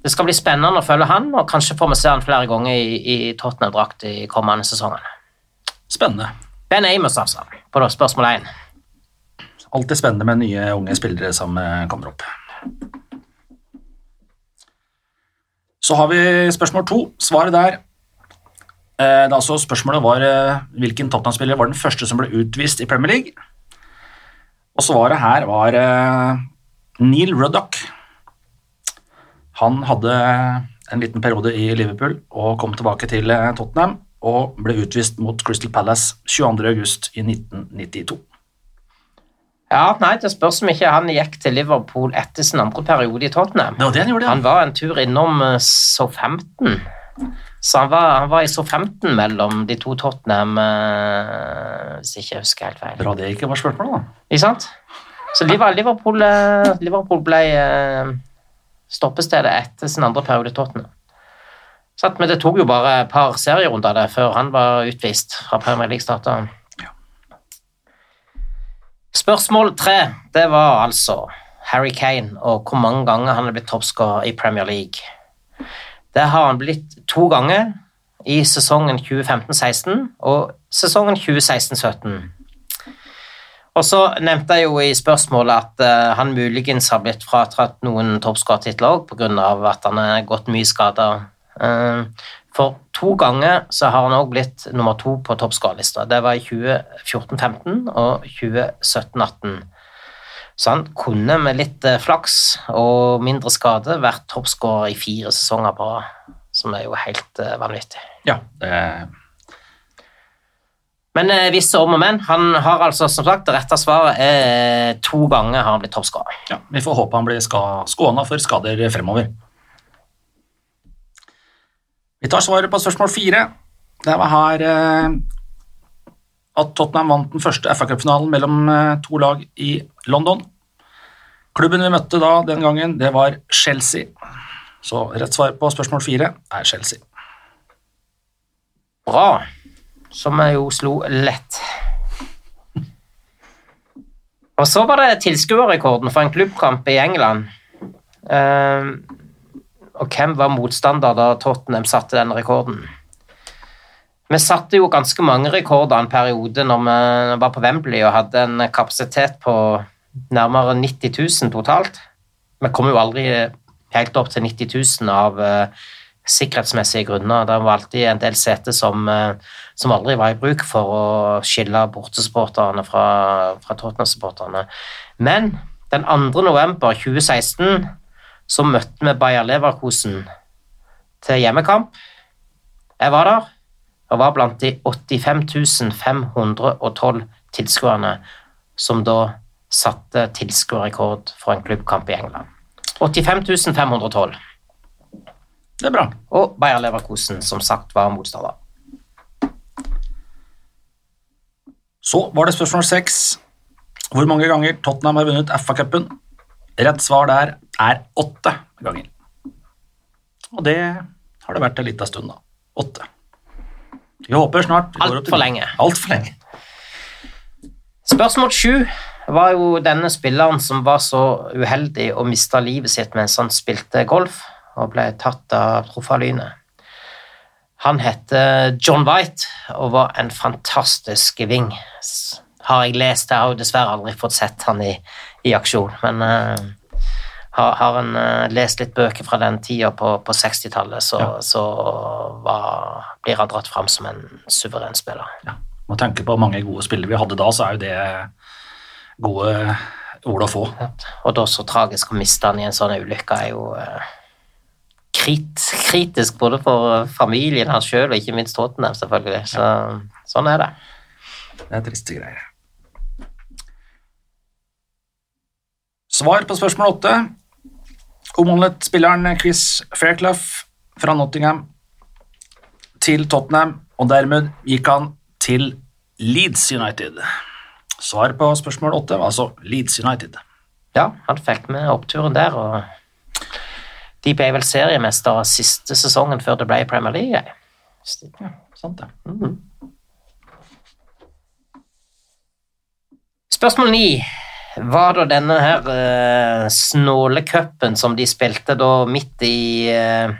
Speaker 5: det skal bli spennende å følge han, og kanskje får vi se han flere ganger i, i Tottenham-drakt i kommende sesongen.
Speaker 6: Spennende.
Speaker 5: Ben Amos, altså, på spørsmål én.
Speaker 6: Alltid spennende med nye unge spillere som eh, kommer opp. Så har vi spørsmål to. Svaret der eh, altså Spørsmålet var eh, hvilken Tottenham-spiller var den første som ble utvist i Premier League. Og svaret her var eh, Neil Ruddock. Han hadde en liten periode i Liverpool og kom tilbake til eh, Tottenham og ble utvist mot Crystal Palace 22.8 i 1992.
Speaker 5: Ja, nei, Det spørs om ikke han gikk til Liverpool etter sin andre periode i Tottenham.
Speaker 6: Ja, det han gjorde, ja.
Speaker 5: Han var en tur innom SO15. Så han var, han var i Southampton mellom de to Tottenham, eh, hvis ikke husker helt feil.
Speaker 6: Bra det ikke var spørsmålet, da.
Speaker 5: Ikke sant? Så Liverpool, eh, Liverpool ble eh, stoppestedet etter sin andre periode i Tottenham. Så at, men det tok jo bare et par serierunder der før han var utvist fra Premier League starta. Spørsmål tre, det var altså Harry Kane og hvor mange ganger han er blitt toppskårer i Premier League. Det har han blitt to ganger i sesongen 2015-16 og sesongen 2016-17. Og så nevnte jeg jo i spørsmålet at eh, han muligens har blitt fratatt noen toppskårertitler òg pga. at han er gått mye skada. For to ganger så har han òg blitt nummer to på toppskårerlista. Det var i 2014-15 og 2017-18. Så han kunne med litt eh, flaks og mindre skade vært toppskårer i fire sesonger på rad, som er jo helt eh, vanvittig.
Speaker 6: Ja, det,
Speaker 5: Men eh, visse om og men. Han har altså, som sagt, det rette svaret er to ganger har han blitt toppskårer.
Speaker 6: Ja, vi får håpe han blir skåna for skader fremover. Vi tar svaret på spørsmål fire. Det var her eh, at Tottenham vant den første FA-cupfinalen mellom eh, to lag i London. Klubben vi møtte da den gangen, det var Chelsea. Så rett svar på spørsmål fire er Chelsea.
Speaker 5: Bra. Som jeg jo slo lett. Og så var det tilskuerrekorden for en klubbkamp i England. Eh, og hvem var motstander da Tottenham satte den rekorden? Vi satte jo ganske mange rekorder en periode når vi var på Wembley og hadde en kapasitet på nærmere 90 000 totalt. Vi kom jo aldri helt opp til 90 000 av uh, sikkerhetsmessige grunner. Det var alltid en del seter som, uh, som aldri var i bruk for å skille bortesupporterne fra, fra Tottenham-supporterne. Men den 2. november 2016 så møtte vi Bayer Leverkusen til hjemmekamp. Jeg var der og var blant de 85 512 tilskuerne som da satte tilskuerrekord for en klubbkamp i England. 85 512.
Speaker 6: Det er bra.
Speaker 5: Og Bayer Leverkusen, som sagt, var motstander.
Speaker 6: Så var det spørsmål seks. Hvor mange ganger Tottenham har vunnet FA-cupen? Rett svar der er åtte ganger. Og det har det vært en liten stund, da. Åtte. Vi håper snart
Speaker 5: Altfor lenge.
Speaker 6: Altfor lenge.
Speaker 5: Spørsmål sju var jo denne spilleren som var så uheldig og mista livet sitt mens han spilte golf og ble tatt av Profalynet. Han heter John White og var en fantastisk ving. Har jeg lest, jeg har jo dessverre aldri fått sett han i, i aksjon, men uh, har, har en uh, lest litt bøker fra den tida på, på 60-tallet, så,
Speaker 6: Ja.
Speaker 5: så var, blir han dratt fram som en suveren spiller.
Speaker 6: Ja. Med tanke på mange gode spillere vi hadde da, så er jo det gode ord å få.
Speaker 5: Og da så tragisk å miste han i en sånn ulykke er jo uh, krit, kritisk både for familien hans sjøl og ikke minst Tottenham, selvfølgelig. Så, sånn er det.
Speaker 6: Det er triste greier. Svar på spørsmål åtte. Omhandlet spilleren Chris Fairclough fra Nottingham til Tottenham, og dermed gikk han til Leeds United. Svar på spørsmål åtte var altså Leeds United.
Speaker 5: Ja, han fikk med oppturen der, og de ble vel seriemester siste sesongen før det ble Premier League.
Speaker 6: Ja, sant det.
Speaker 5: Spørsmål ni var da denne her uh, snålecupen som de spilte da midt i uh,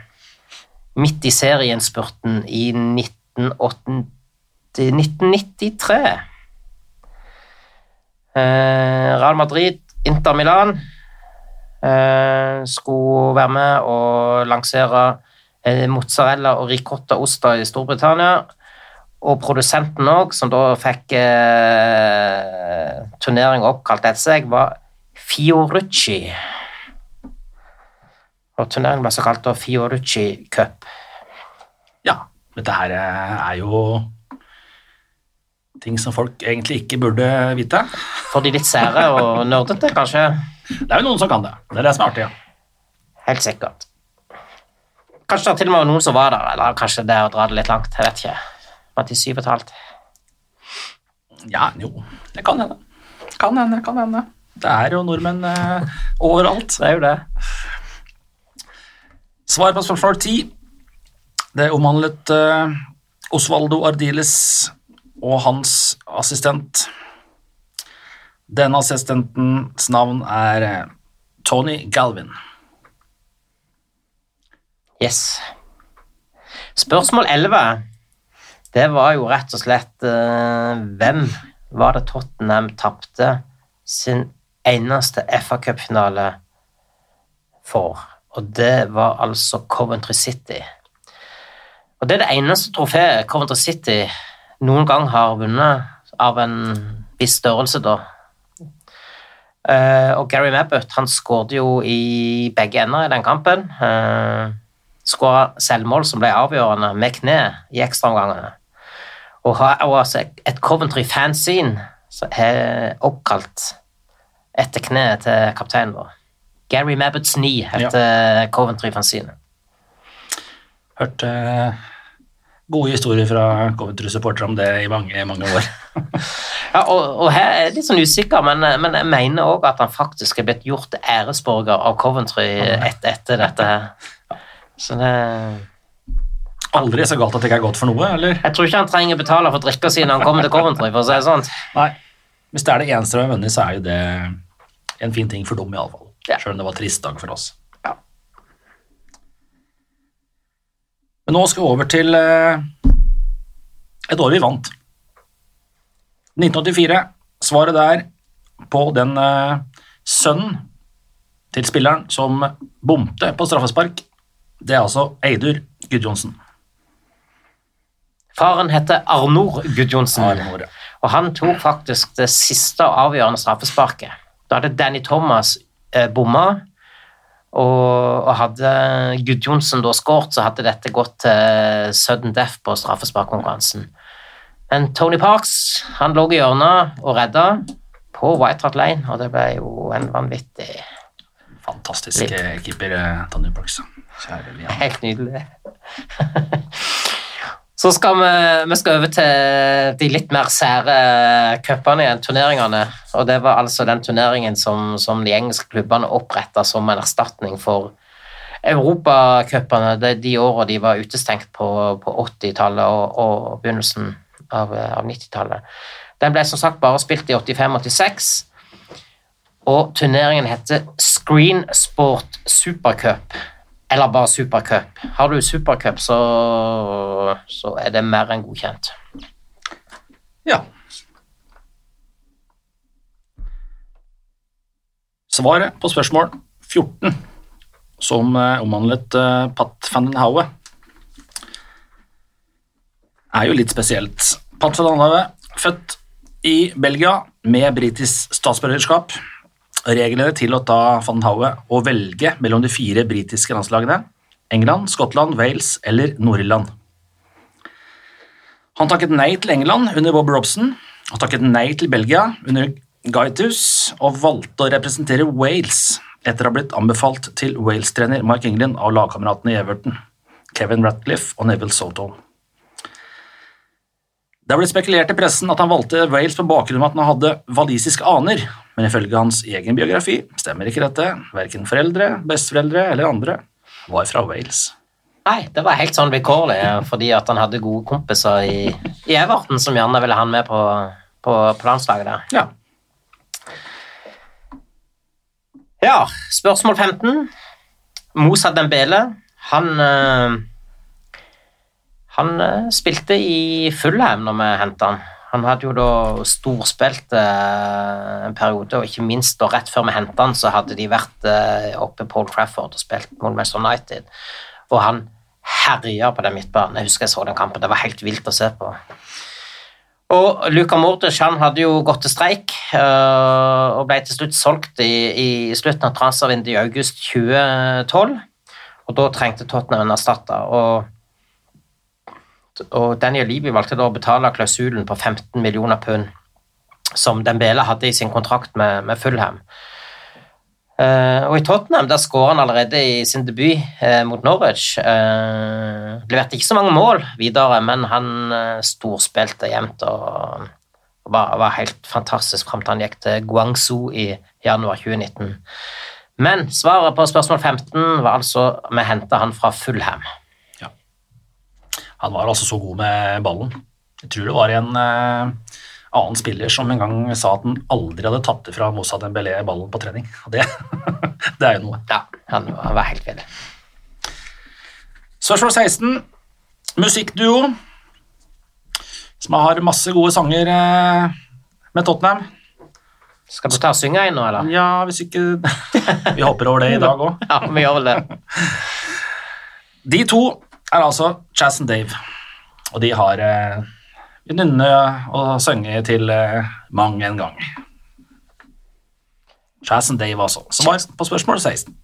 Speaker 5: midt i serienspurten i 1908 1993. Eh, Real Madrid, Inter Milan uh, skulle være med og lansere mozzarella og ricotta-oster i Storbritannia. Og produsenten òg, som da fikk eh, turneringa oppkalt etter seg, var Fiorucci. Og turneringen ble så kalt da Fiorucci Cup.
Speaker 6: Ja, dette her eh, er jo ting som folk egentlig ikke burde vite.
Speaker 5: For de litt sære og nerdete, kanskje.
Speaker 6: Det er jo noen som kan det. Det er det som er artig. Ja.
Speaker 5: Helt sikkert. Kanskje det til og med var noen som var der, eller kanskje det er å dra det litt langt. Jeg vet ikke. Var til syv og et halvt?
Speaker 6: Ja, jo, det kan hende. Kan hende, kan hende. Det er jo nordmenn eh, overalt.
Speaker 5: Det er jo det.
Speaker 6: Svar på spørsmål 10. Det omhandlet eh, Osvaldo Ardiles og hans assistent. Denne assistentens navn er eh, Tony Galvin.
Speaker 5: Yes. Spørsmål 11. Det var jo rett og slett eh, Hvem var det Tottenham tapte sin eneste FA-cupfinale for? Og det var altså Coventry City. Og det er det eneste trofeet Coventry City noen gang har vunnet av en viss størrelse, da. Uh, og Gary Mabbott han skåret jo i begge ender i den kampen. Uh, Skåra selvmål som ble avgjørende med kne i ekstraomgangene. Og har også et Coventry fanzine som er oppkalt etter kneet til kapteinen vår. Gary Mabbotts knee heter Coventry fanzine.
Speaker 6: Hørte eh, gode historier fra Coventry-supportere om det i mange, mange år.
Speaker 5: Ja, og, og her er jeg litt sånn usikker, men, men jeg mener òg at han faktisk er blitt gjort æresborger av Coventry et, etter dette her. Så det
Speaker 6: Aldri så galt at det ikke er godt for noe, eller?
Speaker 5: Jeg tror ikke han trenger betale for drikka si når han kommer til Coventry, for å si det sånn.
Speaker 6: Nei. Hvis det er det eneste vi har vunnet, så er jo det en fin ting for dem, iallfall.
Speaker 5: Ja.
Speaker 6: Selv om det var trist dag for oss.
Speaker 5: Ja.
Speaker 6: Men nå skal vi over til eh, et år vi vant. 1984. Svaret der på den eh, sønnen til spilleren som bomte på straffespark, det er altså Eidur Gudjonsen.
Speaker 5: Faren heter Arnor Gudjonsen,
Speaker 6: Arnor, ja.
Speaker 5: og han tok faktisk det siste og avgjørende straffesparket. Da hadde Danny Thomas eh, bomma, og, og hadde Gudjonsen da skåret, så hadde dette gått til sudden death på straffesparkkonkurransen. Men Tony Parks han lå i hjørnet og redda på White Hart Lane, og det ble jo en vanvittig
Speaker 6: Fantastisk eh, keeper, eh, Tony Parks. Kjære Lian.
Speaker 5: Helt nydelig. Så skal vi, vi skal over til de litt mer sære cupene igjen, turneringene. Og det var altså den turneringen som, som de engelske klubbene oppretta som en erstatning for Europacupene de, de åra de var utestengt på, på 80-tallet og, og begynnelsen av, av 90-tallet. Den ble som sagt bare spilt i 85-86. Og turneringen heter Screen Sport Supercup. Eller bare Supercup. Har du Supercup, så, så er det mer enn godkjent.
Speaker 6: Ja. Svaret på spørsmål 14, som eh, omhandlet uh, Pat van Haue, er jo litt spesielt. Pat van Haue, født i Belgia med britisk statsborgerskap. Reglene tillot da van Haue å velge mellom de fire britiske landslagene England, Skottland, Wales eller Nord-Irland. Han takket nei til England under Bob Robson, han takket nei til Belgia under Gaitus og valgte å representere Wales etter å ha blitt anbefalt til Wales-trener Mark England av lagkameratene i Everton, Kevin Ratcliffe og Neville Soto. Det ble spekulert i pressen at han valgte Wales på bakgrunn av at han hadde walisiske aner, men ifølge hans egen biografi stemmer ikke dette. Verken foreldre, besteforeldre eller andre var fra Wales.
Speaker 5: Nei, det var helt sånn vilkårlig, fordi at han hadde gode kompiser i, i Everton som gjerne ville ha han med på, på, på landslaget der.
Speaker 6: Ja,
Speaker 5: Ja, spørsmål 15. Moussa Dembele, han eh, Han eh, spilte i Fulham når vi henta han. Han hadde jo da storspilt eh, en periode, og ikke minst da rett før vi henta han, så hadde de vært eh, oppe på Old Trafford og spilt mot Manchester United, og han herja på den midtbanen. Jeg husker jeg så den kampen, det var helt vilt å se på. Og Luka Mordic han hadde jo gått til streik og ble til slutt solgt i, i slutten av transfervinduet i august 2012. Og da trengte Tottenham en erstatter. Og, og Daniel Levy valgte da å betale klausulen på 15 millioner pund som Dembele hadde i sin kontrakt med, med Fulham. Uh, og i Tottenham der skåret han allerede i sin debut uh, mot Norwich. Uh, leverte ikke så mange mål videre, men han storspilte jevnt og, og var, var helt fantastisk fram til han gikk til Guangzhou i januar 2019. Men svaret på spørsmål 15 var altså vi henta han fra Fulham.
Speaker 6: Han var altså så god med ballen. Jeg tror det var en uh, annen spiller som en gang sa at han aldri hadde tatt ifra Moussa Dembélé ballen på trening. Det, det er jo noe.
Speaker 5: Ja, han, han var helt bedre.
Speaker 6: Spørsmål 16. Musikkduo som har masse gode sanger uh, med Tottenham.
Speaker 5: Skal du ta og synge en nå, eller?
Speaker 6: Ja, hvis ikke Vi hopper over det i dag òg.
Speaker 5: Ja, vi gjør vel det.
Speaker 6: De to er altså Chas and Dave, og de har eh, nynne og synge til eh, mang en gang. Chas and Dave, altså. Som var på spørsmål 16.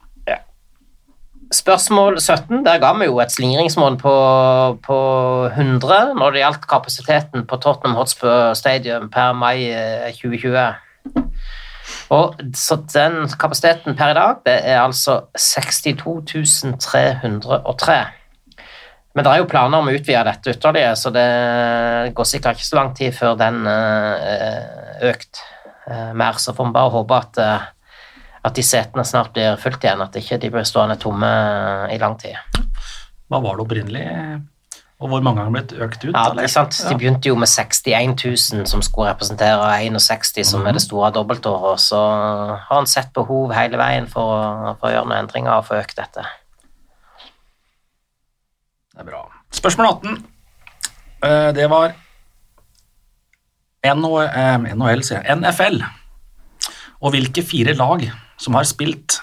Speaker 5: Spørsmål 17. Der ga vi jo et slingringsmål på, på 100 når det gjaldt kapasiteten på Tottenham Hotspur Stadium per mai eh, 2020. Og så den kapasiteten per i dag, det er altså 62 303. Men det er jo planer om å utvide dette ytterligere, så det går sikkert ikke så lang tid før den er økt eh, mer. Så får vi bare håpe at, eh, at de setene snart blir fulgt igjen, at ikke de blir stående tomme i lang tid.
Speaker 6: Hva var det opprinnelig, og hvor mange ganger blitt økt ut?
Speaker 5: Ja,
Speaker 6: det
Speaker 5: er sant? De begynte jo med 61 000 som skulle representere 61 som er det store dobbeltåret, så har han sett behov hele veien for, for å gjøre noen endringer og få økt dette.
Speaker 6: Det er bra. Spørsmål 18. Eh, Det var eh, NHL, sier jeg. NFL. Og hvilke fire lag som har spilt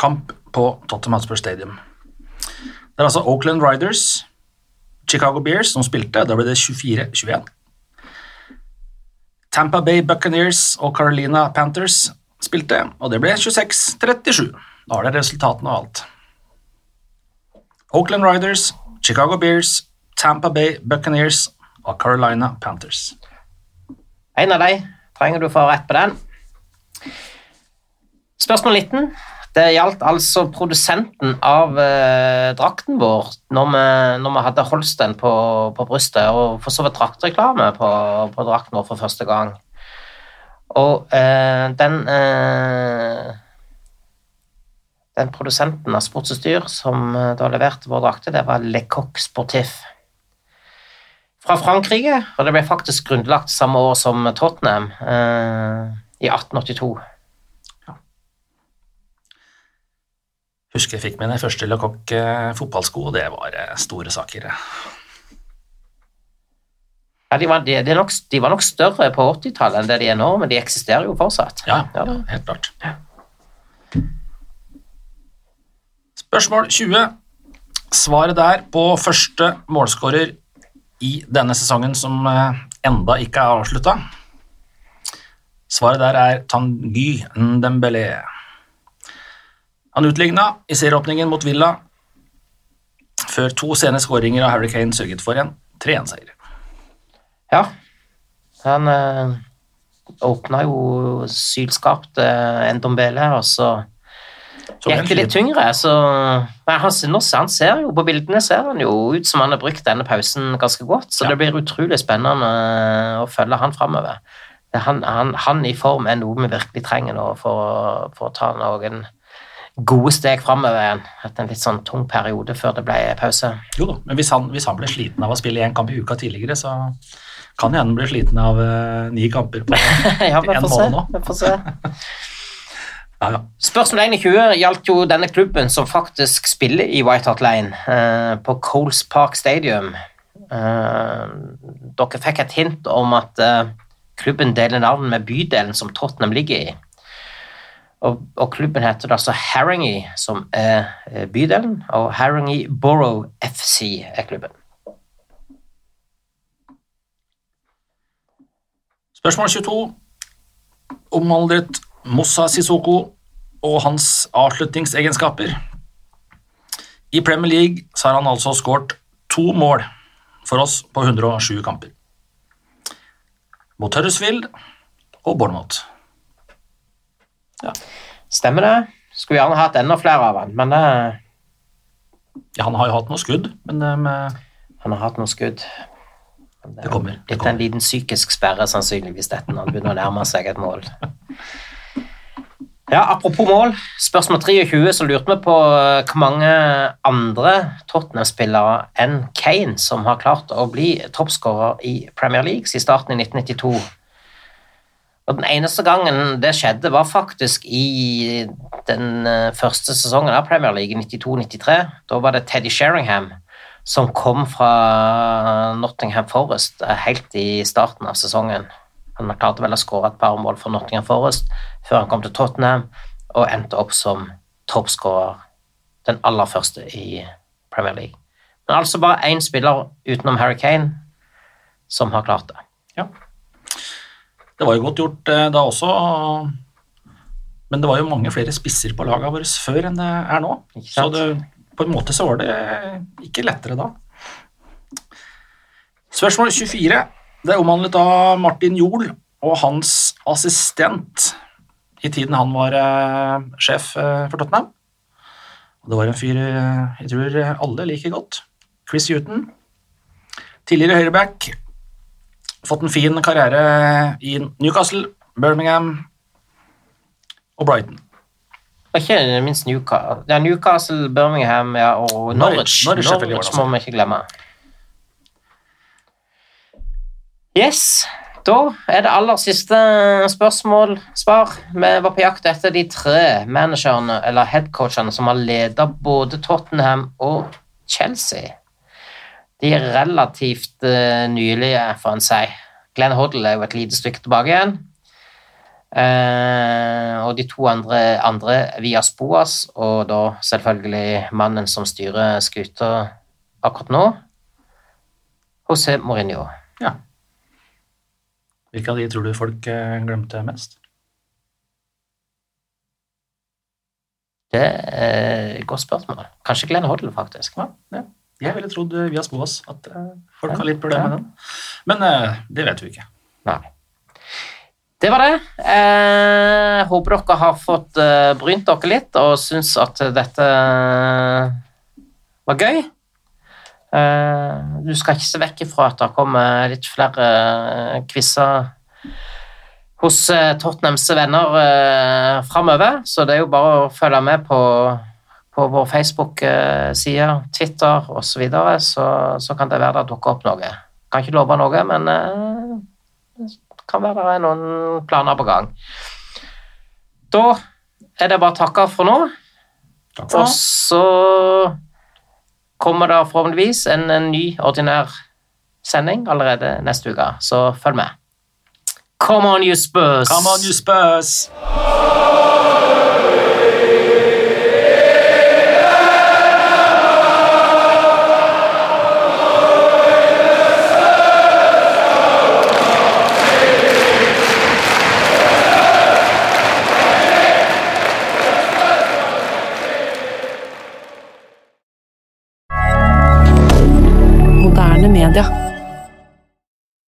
Speaker 6: kamp på Tottenham Hotspur Stadium. Det er altså Oakland Riders, Chicago Bears som spilte, da ble det 24-21. Tampa Bay Buccaneers og Carolina Panthers spilte, og det ble 26-37. Da har dere resultatene og alt. Oakland Riders, Chicago Bears, Tampa Bay Buccaneers og Carolina Panthers.
Speaker 5: En av de trenger du for å ha rett på den. Spørsmål 19. Det gjaldt altså produsenten av eh, drakten vår når vi, når vi hadde Holsten på, på brystet, og for så vidt draktreklame på, på drakten vår for første gang. Og eh, den eh, Den produsenten av sportsutstyr som eh, da leverte våre drakter, det var Lecoq Sportif fra Frankrike, og det ble faktisk grunnlagt samme år som Tottenham, eh, i 1882.
Speaker 6: Husker jeg fikk mine første Le Coq eh, fotballsko, og det var eh, store saker.
Speaker 5: Ja, de, var, de, de, nok, de var nok større på 80-tallet enn det de er nå, men de eksisterer jo fortsatt.
Speaker 6: Ja,
Speaker 5: Ja,
Speaker 6: ja helt klart. Spørsmål 20. Svaret der på første målskårer i denne sesongen som eh, enda ikke er avslutta. Svaret der er Tanguy Ndembélé. Han utligna i serieåpningen mot Villa før to sene skåringer av Harry Kane sørget for en 3-1-seier.
Speaker 5: Ja. Han øh, åpna jo sylskarpt øh, Ndombele, og så
Speaker 6: Så
Speaker 5: gikk det litt tyngre. Så Men han, han ser jo på bildene ser han jo ut som han har brukt denne pausen ganske godt, så
Speaker 6: Ja.
Speaker 5: det blir utrolig spennende å følge han framover. Han, han, han i form er noe vi virkelig trenger nå for, for å ta noen gode steg framover igjen. Etter en litt sånn tung periode før det ble pause.
Speaker 6: Jo da, men hvis han, hvis han ble sliten av å spille én kamp i uka tidligere, så kan han bli sliten av uh, ni kamper på
Speaker 5: ja,
Speaker 6: en måned nå.
Speaker 5: Vi får se.
Speaker 6: Ja, ja.
Speaker 5: Spørsmål 21 gjaldt jo denne klubben som faktisk spiller i White Hart Lane, eh, på Coles Park Stadium. Eh, dere fikk et hint om at eh, klubben deler navn med bydelen som Tottenham ligger i. Og, og klubben heter altså Haringey, som er eh, bydelen, og Haringey Borough FC er klubben.
Speaker 6: Spørsmål 22 omhandlet Moussa Sissoko og hans avslutningsegenskaper. I Premier League så har han altså skåret to mål for oss på 107 kamper. Mot Huddersfield og Bournemouth.
Speaker 5: Stemmer det? Skulle gjerne hatt enda flere av han, men det
Speaker 6: Ja, han har jo hatt noen skudd, men eh, med
Speaker 5: han har hatt noen skudd. Det,
Speaker 6: Det kommer, det
Speaker 5: Litt
Speaker 6: kommer.
Speaker 5: en liten psykisk sperre, sannsynligvis, dette når han begynner å nærme seg et mål. Ja, Apropos mål, spørsmål 23, så lurte vi på eh, hvor mange andre Tottenham-spillere enn Kane som har klart å bli toppskårer i Premier League siden starten i 1992. Og Den eneste gangen det skjedde, var faktisk i den eh, første sesongen av Premier League, i 92-93. Da var det Teddy Sheringham som kom fra Nottingham Forest eh, helt i starten av sesongen. Han klarte vel å skåre et par mål for Nottingham Forest før han kom til Tottenham og endte opp som toppskårer, den aller første i Premier League. Men altså bare én spiller utenom Harry Kane som har klart det.
Speaker 6: Ja. Det var jo godt gjort eh, da også, men det var jo mange flere spisser på laget våre før enn det er nå. Så det, på en måte så var det ikke lettere da. Spørsmål 24. Det omhandlet da Martin Jol og hans assistent i tiden han var eh, sjef eh, for Tottenham. Og det var en fyr eh, jeg tror alle liker godt. Chris Huton. Tidligere høyreback. Fått en fin karriere i Newcastle, Birmingham og Brighton.
Speaker 5: Var ikke minst Newcastle, ja, Newcastle Birmingham ja, og Norwich.
Speaker 6: Norwich, Norwich Norwich, Norwich
Speaker 5: må vi ikke glemme. Yes, da er det aller siste spørsmål, svar. Vi var på jakt etter de tre managerne, eller headcoachene, som har ledet både Tottenham og Chelsea. De er relativt uh, nylige, får en si. Glenn Hoddle er jo et lite stykke tilbake igjen. Eh, og de to andre, andre via Spoas, og da selvfølgelig mannen som styrer skuta akkurat nå, José Mourinho.
Speaker 6: Hvilke av de tror du folk eh, glemte mest?
Speaker 5: Det er et godt spørsmål. Kanskje Glenn Hoddle, faktisk.
Speaker 6: Ja, ja. Jeg ville trodd har via Spoas at eh, folk har litt problemer med den. Men eh, det vet vi ikke.
Speaker 5: Nei. Det var det. Eh, håper dere har fått eh, brynt dere litt og syns at dette eh, var gøy. Eh, du skal ikke se vekk ifra at det kommer litt flere eh, quizer hos eh, Tottenhams venner framover, så det er jo bare å følge med på, på vår Facebook-side, Twitter osv., så, videre, så så kan det være det dukker opp noe. Kan ikke love noe, men det kan være det er noen planer på gang. Da er det bare å takke for nå,
Speaker 6: Takk for
Speaker 5: og så kommer det forhåpentligvis en, en ny ordinær sending allerede neste uke, så følg med. Come on, you Spurs!
Speaker 6: Come on, you Spurs!